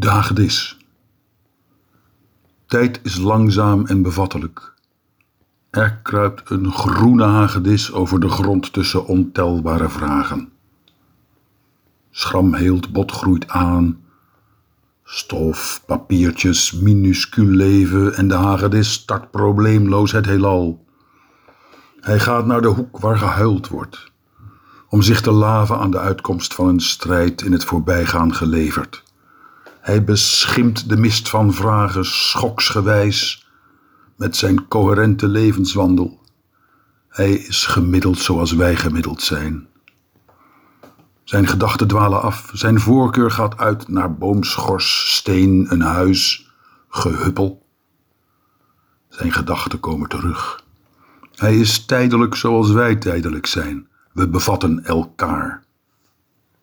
De hagedis. Tijd is langzaam en bevattelijk. Er kruipt een groene hagedis over de grond tussen ontelbare vragen. Schramheeld bot groeit aan. Stof, papiertjes, minuscuul leven en de hagedis start probleemloos het heelal. Hij gaat naar de hoek waar gehuild wordt, om zich te laven aan de uitkomst van een strijd in het voorbijgaan geleverd. Hij beschimpt de mist van vragen schoksgewijs met zijn coherente levenswandel. Hij is gemiddeld zoals wij gemiddeld zijn. Zijn gedachten dwalen af, zijn voorkeur gaat uit naar boomschors, steen, een huis, gehuppel. Zijn gedachten komen terug. Hij is tijdelijk zoals wij tijdelijk zijn. We bevatten elkaar.